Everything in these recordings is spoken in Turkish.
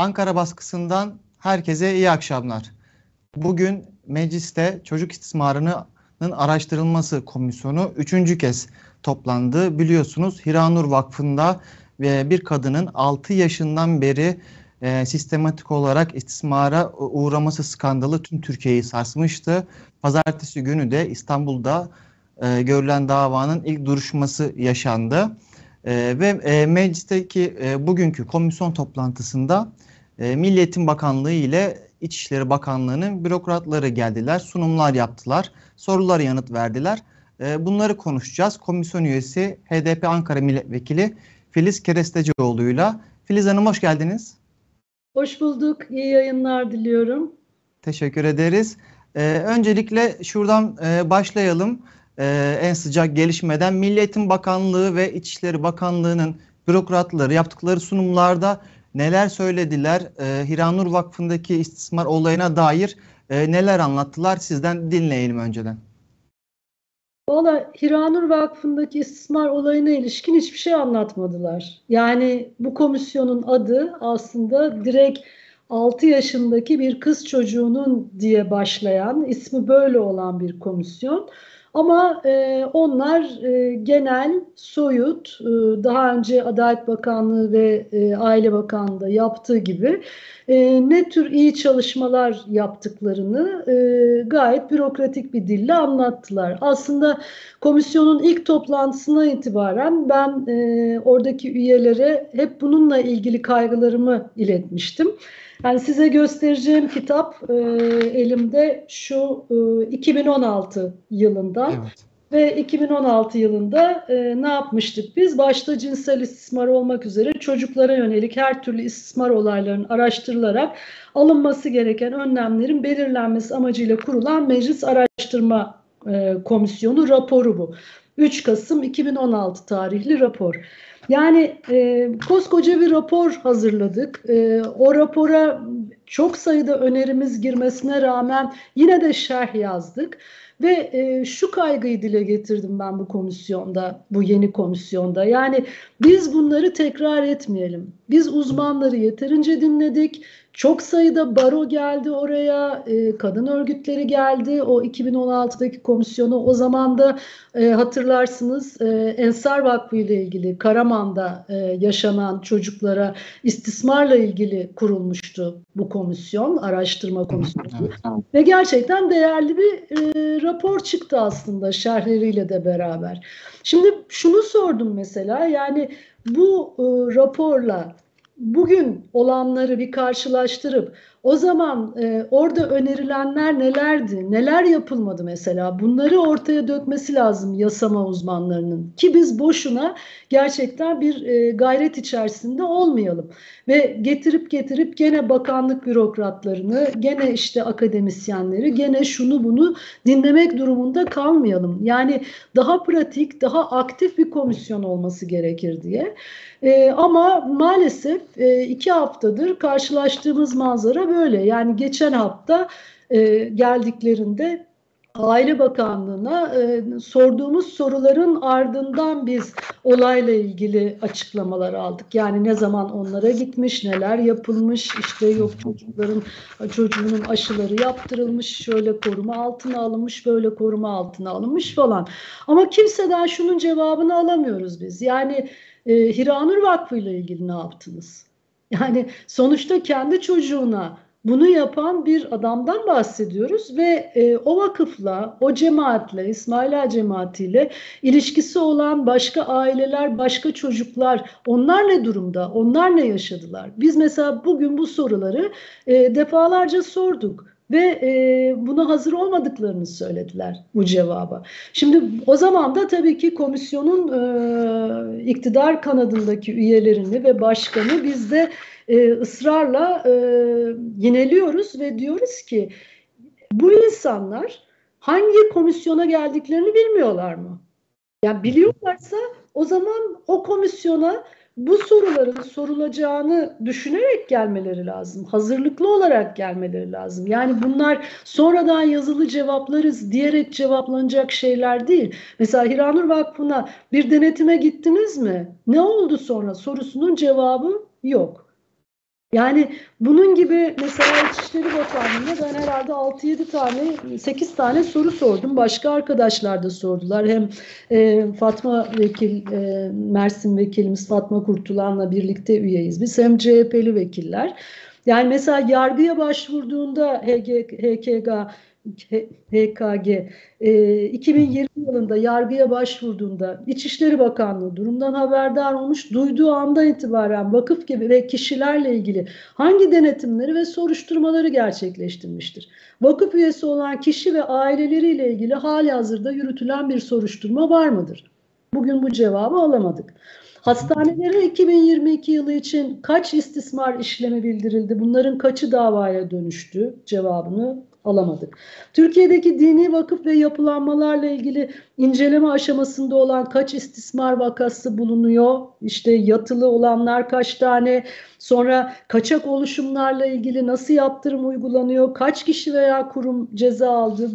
Ankara baskısından herkese iyi akşamlar. Bugün mecliste çocuk istismarının araştırılması komisyonu üçüncü kez toplandı. Biliyorsunuz Hiranur Vakfı'nda ve bir kadının 6 yaşından beri e, sistematik olarak istismara uğraması skandalı tüm Türkiye'yi sarsmıştı. Pazartesi günü de İstanbul'da e, görülen davanın ilk duruşması yaşandı. E, ve e, meclisteki e, bugünkü komisyon toplantısında e, Milli Eğitim Bakanlığı ile İçişleri Bakanlığı'nın bürokratları geldiler, sunumlar yaptılar, sorulara yanıt verdiler. E, bunları konuşacağız. Komisyon üyesi HDP Ankara Milletvekili Filiz Kerestecioğlu'yla. Filiz Hanım hoş geldiniz. Hoş bulduk. İyi yayınlar diliyorum. Teşekkür ederiz. Ee, öncelikle şuradan e, başlayalım. Ee, en sıcak gelişmeden Milli Eğitim Bakanlığı ve İçişleri Bakanlığı'nın bürokratları yaptıkları sunumlarda neler söylediler? Ee, Hiranur Vakfı'ndaki istismar olayına dair e, neler anlattılar? Sizden dinleyelim önceden. Valla Hiranur Vakfı'ndaki istismar olayına ilişkin hiçbir şey anlatmadılar. Yani bu komisyonun adı aslında direkt 6 yaşındaki bir kız çocuğunun diye başlayan, ismi böyle olan bir komisyon. Ama e, onlar e, genel, soyut, e, daha önce Adalet Bakanlığı ve e, Aile Bakanlığı yaptığı gibi e, ne tür iyi çalışmalar yaptıklarını e, gayet bürokratik bir dille anlattılar. Aslında komisyonun ilk toplantısına itibaren ben e, oradaki üyelere hep bununla ilgili kaygılarımı iletmiştim. Yani size göstereceğim kitap e, elimde şu e, 2016 yılından. Evet. Ve 2016 yılında e, ne yapmıştık biz? Başta cinsel istismar olmak üzere çocuklara yönelik her türlü istismar olaylarının araştırılarak alınması gereken önlemlerin belirlenmesi amacıyla kurulan Meclis Araştırma e, Komisyonu raporu bu. 3 Kasım 2016 tarihli rapor. Yani e, koskoca bir rapor hazırladık. E, o rapora çok sayıda önerimiz girmesine rağmen yine de şerh yazdık. Ve e, şu kaygıyı dile getirdim ben bu komisyonda, bu yeni komisyonda. Yani biz bunları tekrar etmeyelim. Biz uzmanları yeterince dinledik. Çok sayıda baro geldi oraya, e, kadın örgütleri geldi. O 2016'daki komisyonu o zaman da e, hatırlarsınız e, Ensar Vakfı ile ilgili Karaman'da e, yaşanan çocuklara istismarla ilgili kurulmuştu bu komisyon, araştırma komisyonu. Ve gerçekten değerli bir e, rapor çıktı aslında şerhleriyle de beraber. Şimdi şunu sordum mesela yani bu e, raporla bugün olanları bir karşılaştırıp o zaman e, orada önerilenler nelerdi, neler yapılmadı mesela bunları ortaya dökmesi lazım yasama uzmanlarının ki biz boşuna gerçekten bir e, gayret içerisinde olmayalım ve getirip getirip gene bakanlık bürokratlarını, gene işte akademisyenleri, gene şunu bunu dinlemek durumunda kalmayalım. Yani daha pratik, daha aktif bir komisyon olması gerekir diye. E, ama maalesef e, iki haftadır karşılaştığımız manzara böyle. Yani geçen hafta e, geldiklerinde Aile Bakanlığı'na e, sorduğumuz soruların ardından biz olayla ilgili açıklamalar aldık. Yani ne zaman onlara gitmiş, neler yapılmış, işte yok çocukların çocuğunun aşıları yaptırılmış, şöyle koruma altına alınmış, böyle koruma altına alınmış falan. Ama kimseden şunun cevabını alamıyoruz biz. Yani e, Hiranur Vakfı ile ilgili ne yaptınız? Yani sonuçta kendi çocuğuna bunu yapan bir adamdan bahsediyoruz ve e, o vakıfla, o cemaatle, İsmaila cemaatiyle ilişkisi olan başka aileler, başka çocuklar onlar ne durumda, onlar ne yaşadılar? Biz mesela bugün bu soruları e, defalarca sorduk ve e, buna hazır olmadıklarını söylediler bu cevaba. Şimdi o zaman da tabii ki komisyonun e, iktidar kanadındaki üyelerini ve başkanı biz de e, ısrarla e, yineliyoruz ve diyoruz ki bu insanlar hangi komisyona geldiklerini bilmiyorlar mı? Yani biliyorlarsa o zaman o komisyona bu soruların sorulacağını düşünerek gelmeleri lazım. Hazırlıklı olarak gelmeleri lazım. Yani bunlar sonradan yazılı cevaplarız diyerek cevaplanacak şeyler değil. Mesela Hiranur Vakfı'na bir denetime gittiniz mi? Ne oldu sonra sorusunun cevabı yok. Yani bunun gibi mesela İçişleri Bakanlığı'nda ben herhalde 6-7 tane, 8 tane soru sordum. Başka arkadaşlar da sordular. Hem e, Fatma Vekil, e, Mersin Vekilimiz Fatma Kurtulan'la birlikte üyeyiz. Biz hem CHP'li vekiller. Yani mesela yargıya başvurduğunda HG, HKG HKG e, 2020 yılında yargıya başvurduğunda İçişleri Bakanlığı durumdan haberdar olmuş. Duyduğu andan itibaren vakıf gibi ve kişilerle ilgili hangi denetimleri ve soruşturmaları gerçekleştirmiştir? Vakıf üyesi olan kişi ve aileleriyle ilgili hali hazırda yürütülen bir soruşturma var mıdır? Bugün bu cevabı alamadık. Hastanelere 2022 yılı için kaç istismar işlemi bildirildi? Bunların kaçı davaya dönüştü? Cevabını alamadık. Türkiye'deki dini vakıf ve yapılanmalarla ilgili inceleme aşamasında olan kaç istismar vakası bulunuyor? İşte yatılı olanlar kaç tane? Sonra kaçak oluşumlarla ilgili nasıl yaptırım uygulanıyor? Kaç kişi veya kurum ceza aldı?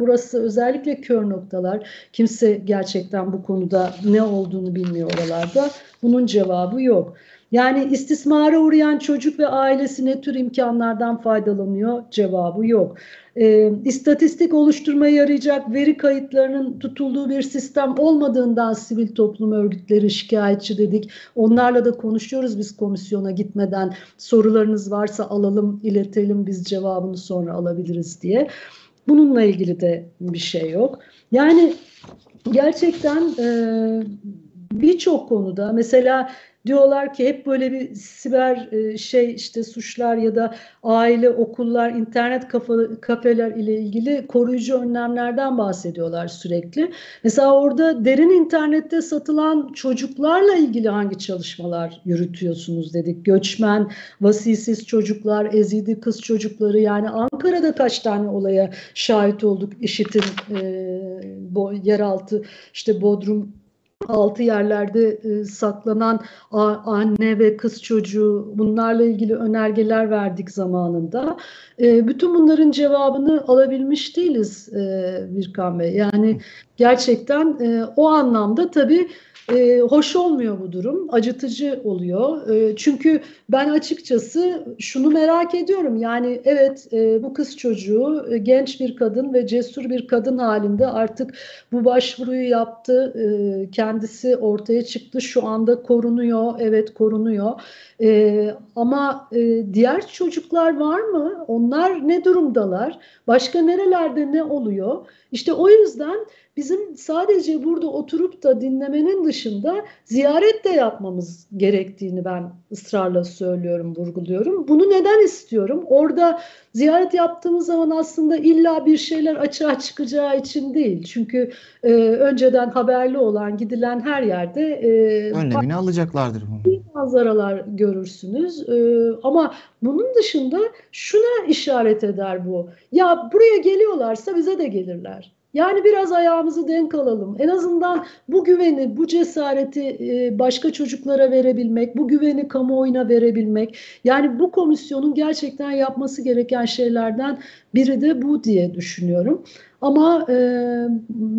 Burası özellikle kör noktalar. Kimse gerçekten bu konuda ne olduğunu bilmiyor oralarda. Bunun cevabı yok. Yani istismara uğrayan çocuk ve ailesi ne tür imkanlardan faydalanıyor? Cevabı yok. E, istatistik oluşturmaya yarayacak veri kayıtlarının tutulduğu bir sistem olmadığından sivil toplum örgütleri şikayetçi dedik. Onlarla da konuşuyoruz biz komisyona gitmeden. Sorularınız varsa alalım, iletelim biz cevabını sonra alabiliriz diye. Bununla ilgili de bir şey yok. Yani gerçekten e, birçok konuda mesela Diyorlar ki hep böyle bir siber e, şey işte suçlar ya da aile, okullar, internet kafa, kafeler ile ilgili koruyucu önlemlerden bahsediyorlar sürekli. Mesela orada derin internette satılan çocuklarla ilgili hangi çalışmalar yürütüyorsunuz dedik. Göçmen, vasisiz çocuklar, ezidi kız çocukları yani Ankara'da kaç tane olaya şahit olduk. IŞİD'in e, bo, yeraltı işte Bodrum altı yerlerde e, saklanan anne ve kız çocuğu bunlarla ilgili önergeler verdik zamanında. E, bütün bunların cevabını alabilmiş değiliz e, Birkan Bey. Yani gerçekten e, o anlamda tabii e, hoş olmuyor bu durum, acıtıcı oluyor. E, çünkü ben açıkçası şunu merak ediyorum. Yani evet e, bu kız çocuğu e, genç bir kadın ve cesur bir kadın halinde artık bu başvuruyu yaptı. E, kendisi ortaya çıktı. Şu anda korunuyor. Evet korunuyor. E, ama e, diğer çocuklar var mı? Onlar ne durumdalar? Başka nerelerde ne oluyor? İşte o yüzden bizim sadece burada oturup da dinlemenin dışında ziyaret de yapmamız gerektiğini ben ısrarla söylüyorum, vurguluyorum. Bunu neden istiyorum? Orada ziyaret yaptığımız zaman aslında illa bir şeyler açığa çıkacağı için değil. Çünkü e, önceden haberli olan, gidilen her yerde e, önlemini alacaklardır bunu. manzaralar görürsünüz. E, ama bunun dışında şuna işaret eder bu. Ya buraya geliyorlarsa bize de gelirler. Yani biraz ayağımızı denk alalım. En azından bu güveni, bu cesareti e, başka çocuklara verebilmek, bu güveni kamuoyuna verebilmek. Yani bu komisyonun gerçekten yapması gereken şeylerden biri de bu diye düşünüyorum. Ama e,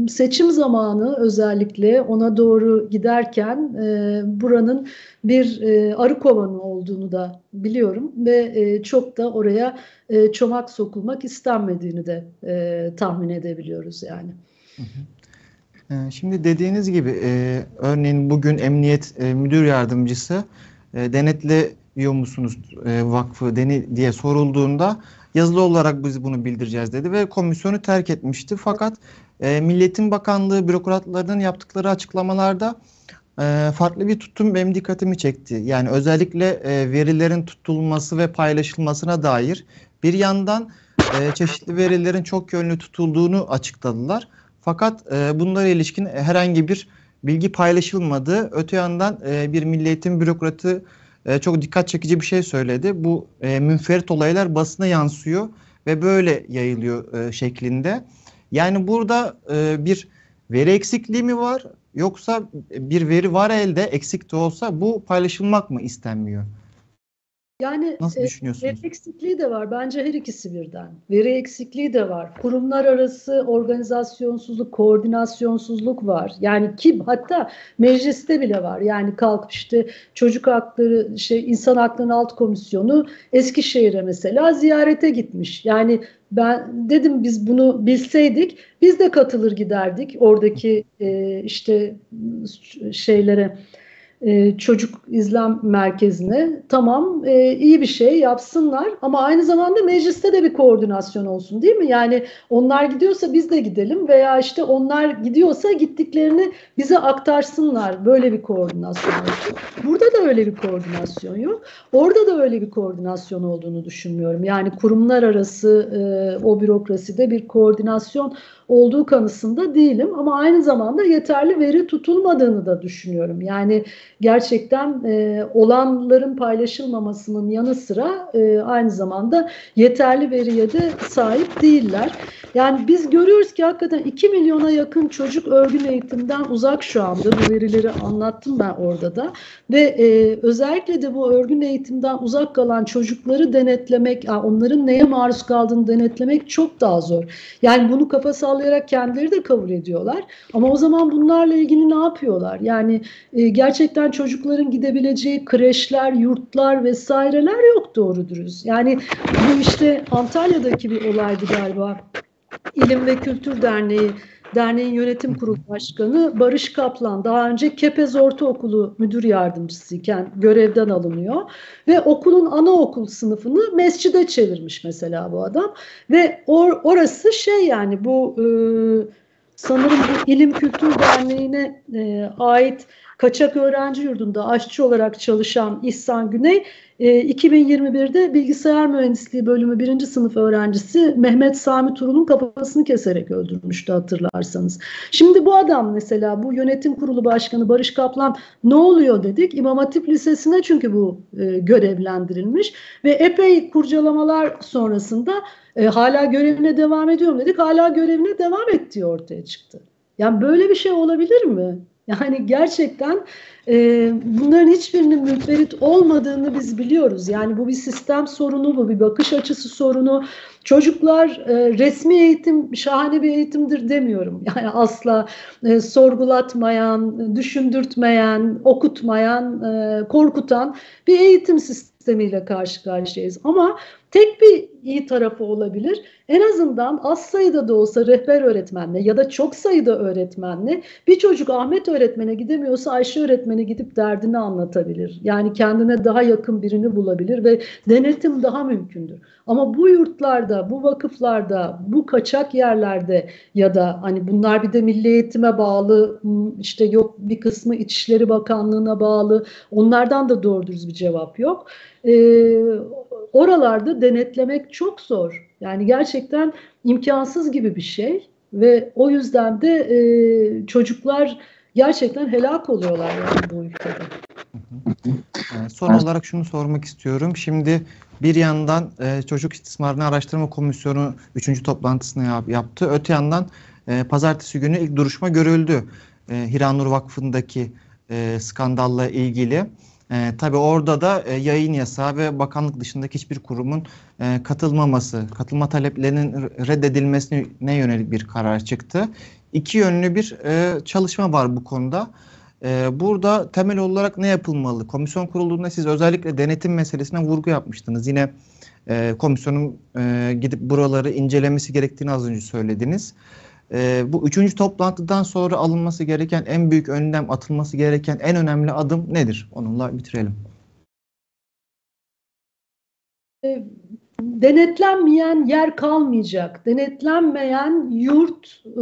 seçim zamanı özellikle ona doğru giderken e, buranın bir e, arı kovanı olduğunu da biliyorum ve e, çok da oraya e, çomak sokulmak istenmediğini de e, tahmin edebiliyoruz yani. E, şimdi dediğiniz gibi e, örneğin bugün emniyet e, müdür yardımcısı e, denetliyor musunuz e, vakfı deni diye sorulduğunda yazılı olarak biz bunu bildireceğiz dedi ve komisyonu terk etmişti. Fakat e, Milliyetin Bakanlığı bürokratlarının yaptıkları açıklamalarda e, farklı bir tutum benim dikkatimi çekti. Yani özellikle e, verilerin tutulması ve paylaşılmasına dair bir yandan e, çeşitli verilerin çok yönlü tutulduğunu açıkladılar. Fakat e, bunlara ilişkin herhangi bir bilgi paylaşılmadı. Öte yandan e, bir milliyetin bürokratı e, çok dikkat çekici bir şey söyledi. Bu e, münferit olaylar basına yansıyor ve böyle yayılıyor e, şeklinde. Yani burada e, bir veri eksikliği mi var yoksa bir veri var elde eksik de olsa bu paylaşılmak mı istenmiyor? Yani Nasıl e, düşünüyorsunuz? veri eksikliği de var. Bence her ikisi birden. Veri eksikliği de var. Kurumlar arası organizasyonsuzluk, koordinasyonsuzluk var. Yani ki hatta mecliste bile var. Yani kalkıp işte çocuk hakları, şey insan hakları alt komisyonu Eskişehir'e mesela ziyarete gitmiş. Yani ben dedim biz bunu bilseydik biz de katılır giderdik oradaki e, işte şeylere e, çocuk izlem merkezine tamam e, iyi bir şey yapsınlar ama aynı zamanda mecliste de bir koordinasyon olsun değil mi? Yani onlar gidiyorsa biz de gidelim veya işte onlar gidiyorsa gittiklerini bize aktarsınlar. Böyle bir koordinasyon olsun. Burada da öyle bir koordinasyon yok. Orada da öyle bir koordinasyon olduğunu düşünmüyorum. Yani kurumlar arası e, o bürokraside bir koordinasyon olduğu kanısında değilim ama aynı zamanda yeterli veri tutulmadığını da düşünüyorum. Yani gerçekten e, olanların paylaşılmamasının yanı sıra e, aynı zamanda yeterli veriye de sahip değiller. Yani biz görüyoruz ki hakikaten 2 milyona yakın çocuk örgün eğitimden uzak şu anda. Bu verileri anlattım ben orada da. Ve e, özellikle de bu örgün eğitimden uzak kalan çocukları denetlemek, onların neye maruz kaldığını denetlemek çok daha zor. Yani bunu kafa sallayarak kendileri de kabul ediyorlar. Ama o zaman bunlarla ilgili ne yapıyorlar? Yani e, gerçekten çocukların gidebileceği kreşler, yurtlar vesaireler yok doğru dürüst. Yani bu işte Antalya'daki bir olaydı galiba. İlim ve Kültür Derneği derneğin yönetim kurulu başkanı Barış Kaplan daha önce Kepez Ortaokulu müdür yardımcısıyken görevden alınıyor ve okulun anaokul sınıfını mescide çevirmiş mesela bu adam ve or, orası şey yani bu e, sanırım bu İlim Kültür Derneği'ne e, ait kaçak öğrenci yurdunda aşçı olarak çalışan İhsan Güney 2021'de e, bilgisayar mühendisliği bölümü birinci sınıf öğrencisi Mehmet Sami Turun'un kafasını keserek öldürmüştü hatırlarsanız. Şimdi bu adam mesela bu yönetim kurulu başkanı Barış Kaplan ne oluyor dedik. İmam Hatip Lisesi'ne çünkü bu e, görevlendirilmiş ve epey kurcalamalar sonrasında e, hala görevine devam ediyorum dedik. Hala görevine devam ettiği ortaya çıktı. Yani böyle bir şey olabilir mi? Yani gerçekten e, bunların hiçbirinin münferit olmadığını biz biliyoruz. Yani bu bir sistem sorunu, bu bir bakış açısı sorunu. Çocuklar e, resmi eğitim şahane bir eğitimdir demiyorum. Yani asla e, sorgulatmayan, düşündürtmeyen, okutmayan, e, korkutan bir eğitim sistemiyle karşı karşıyayız. Ama tek bir iyi tarafı olabilir. En azından az sayıda da olsa rehber öğretmenle ya da çok sayıda öğretmenle bir çocuk Ahmet öğretmene gidemiyorsa Ayşe öğretmene gidip derdini anlatabilir. Yani kendine daha yakın birini bulabilir ve denetim daha mümkündür. Ama bu yurtlarda, bu vakıflarda, bu kaçak yerlerde ya da hani bunlar bir de milli eğitime bağlı işte yok bir kısmı İçişleri Bakanlığı'na bağlı onlardan da doğru düz bir cevap yok. Ee, oralarda denetlemek çok zor. Yani gerçekten imkansız gibi bir şey ve o yüzden de e, çocuklar gerçekten helak oluyorlar yani bu ülkede. Son olarak şunu sormak istiyorum. Şimdi bir yandan e, Çocuk İstismarını Araştırma Komisyonu 3. toplantısını yap, yaptı. Öte yandan e, pazartesi günü ilk duruşma görüldü. E, Hiranur Vakfı'ndaki e, skandalla ilgili. E, tabii orada da e, yayın yasağı ve bakanlık dışındaki hiçbir kurumun e, katılmaması, katılma taleplerinin reddedilmesine yönelik bir karar çıktı. İki yönlü bir e, çalışma var bu konuda. E, burada temel olarak ne yapılmalı? Komisyon kurulduğunda siz özellikle denetim meselesine vurgu yapmıştınız. Yine e, komisyonun e, gidip buraları incelemesi gerektiğini az önce söylediniz. E, bu üçüncü toplantıdan sonra alınması gereken en büyük önlem, atılması gereken en önemli adım nedir? Onunla bitirelim. E, denetlenmeyen yer kalmayacak. Denetlenmeyen yurt, e,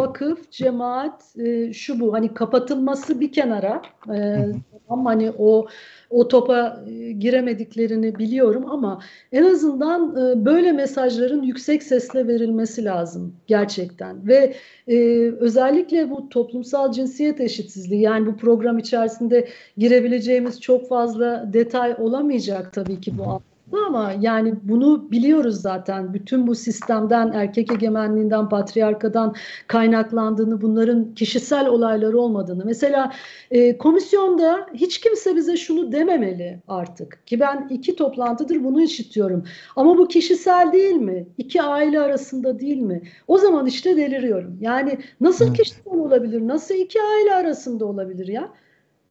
vakıf, cemaat, e, şu bu hani kapatılması bir kenara. E, ama hani o o topa e, giremediklerini biliyorum ama en azından e, böyle mesajların yüksek sesle verilmesi lazım gerçekten. Ve e, özellikle bu toplumsal cinsiyet eşitsizliği yani bu program içerisinde girebileceğimiz çok fazla detay olamayacak tabii ki bu ama yani bunu biliyoruz zaten. Bütün bu sistemden, erkek egemenliğinden, patriarkadan kaynaklandığını, bunların kişisel olayları olmadığını. Mesela e, komisyonda hiç kimse bize şunu dememeli artık. Ki ben iki toplantıdır bunu işitiyorum. Ama bu kişisel değil mi? İki aile arasında değil mi? O zaman işte deliriyorum. Yani nasıl kişisel olabilir? Nasıl iki aile arasında olabilir ya?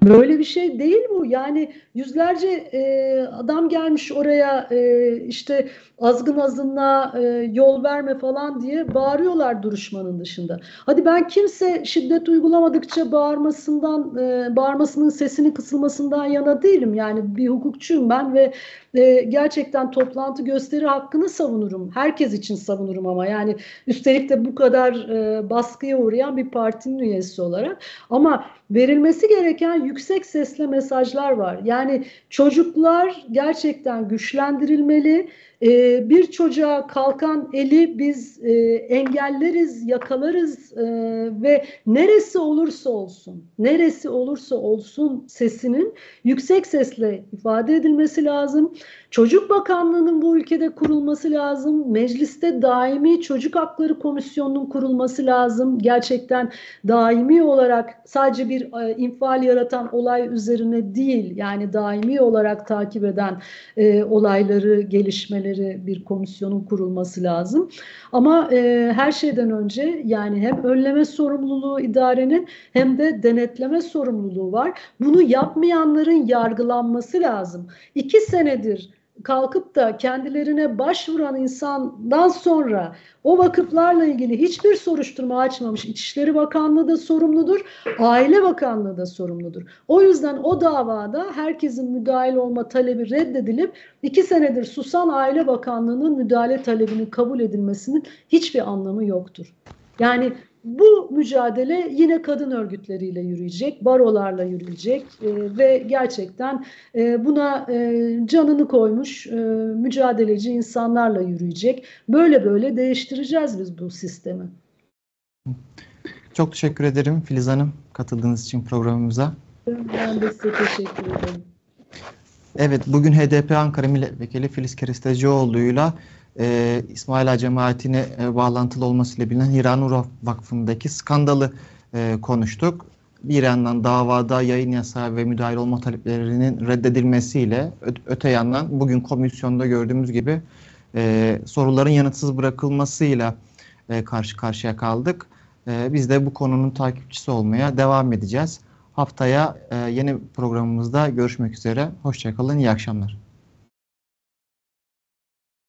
Böyle bir şey değil bu. Yani yüzlerce e, adam gelmiş oraya e, işte azgın azınlığa e, yol verme falan diye bağırıyorlar duruşmanın dışında. Hadi ben kimse şiddet uygulamadıkça bağırmasından, e, bağırmasının sesini kısılmasından yana değilim. Yani bir hukukçuyum ben ve e, gerçekten toplantı gösteri hakkını savunurum. Herkes için savunurum ama yani üstelik de bu kadar e, baskıya uğrayan bir partinin üyesi olarak. Ama verilmesi gereken yüksek sesle mesajlar var. Yani çocuklar gerçekten güçlendirilmeli. Ee, bir çocuğa kalkan eli biz e, engelleriz, yakalarız e, ve neresi olursa olsun, neresi olursa olsun sesinin yüksek sesle ifade edilmesi lazım. Çocuk Bakanlığı'nın bu ülkede kurulması lazım. Mecliste daimi çocuk hakları komisyonunun kurulması lazım. Gerçekten daimi olarak sadece bir e, infial yaratan olay üzerine değil, yani daimi olarak takip eden e, olayları, gelişmeleri bir komisyonun kurulması lazım. Ama e, her şeyden önce yani hem önleme sorumluluğu idarenin hem de denetleme sorumluluğu var. Bunu yapmayanların yargılanması lazım. İki senedir kalkıp da kendilerine başvuran insandan sonra o vakıflarla ilgili hiçbir soruşturma açmamış İçişleri Bakanlığı da sorumludur, Aile Bakanlığı da sorumludur. O yüzden o davada herkesin müdahil olma talebi reddedilip iki senedir susan Aile Bakanlığı'nın müdahale talebinin kabul edilmesinin hiçbir anlamı yoktur. Yani bu mücadele yine kadın örgütleriyle yürüyecek, barolarla yürüyecek e, ve gerçekten e, buna e, canını koymuş e, mücadeleci insanlarla yürüyecek. Böyle böyle değiştireceğiz biz bu sistemi. Çok teşekkür ederim Filiz Hanım katıldığınız için programımıza. Ben de size teşekkür ederim. Evet, bugün HDP Ankara Milletvekili Filiz Kerestecioğlu'yla e, İsmail Ağa cemaatine e, bağlantılı olmasıyla bilinen Hiranur Vakfı'ndaki skandalı e, konuştuk. Bir yandan davada yayın yasağı ve müdahil olma taleplerinin reddedilmesiyle öte yandan bugün komisyonda gördüğümüz gibi e, soruların yanıtsız bırakılmasıyla e, karşı karşıya kaldık. E, biz de bu konunun takipçisi olmaya devam edeceğiz. Haftaya e, yeni programımızda görüşmek üzere. Hoşçakalın, iyi akşamlar.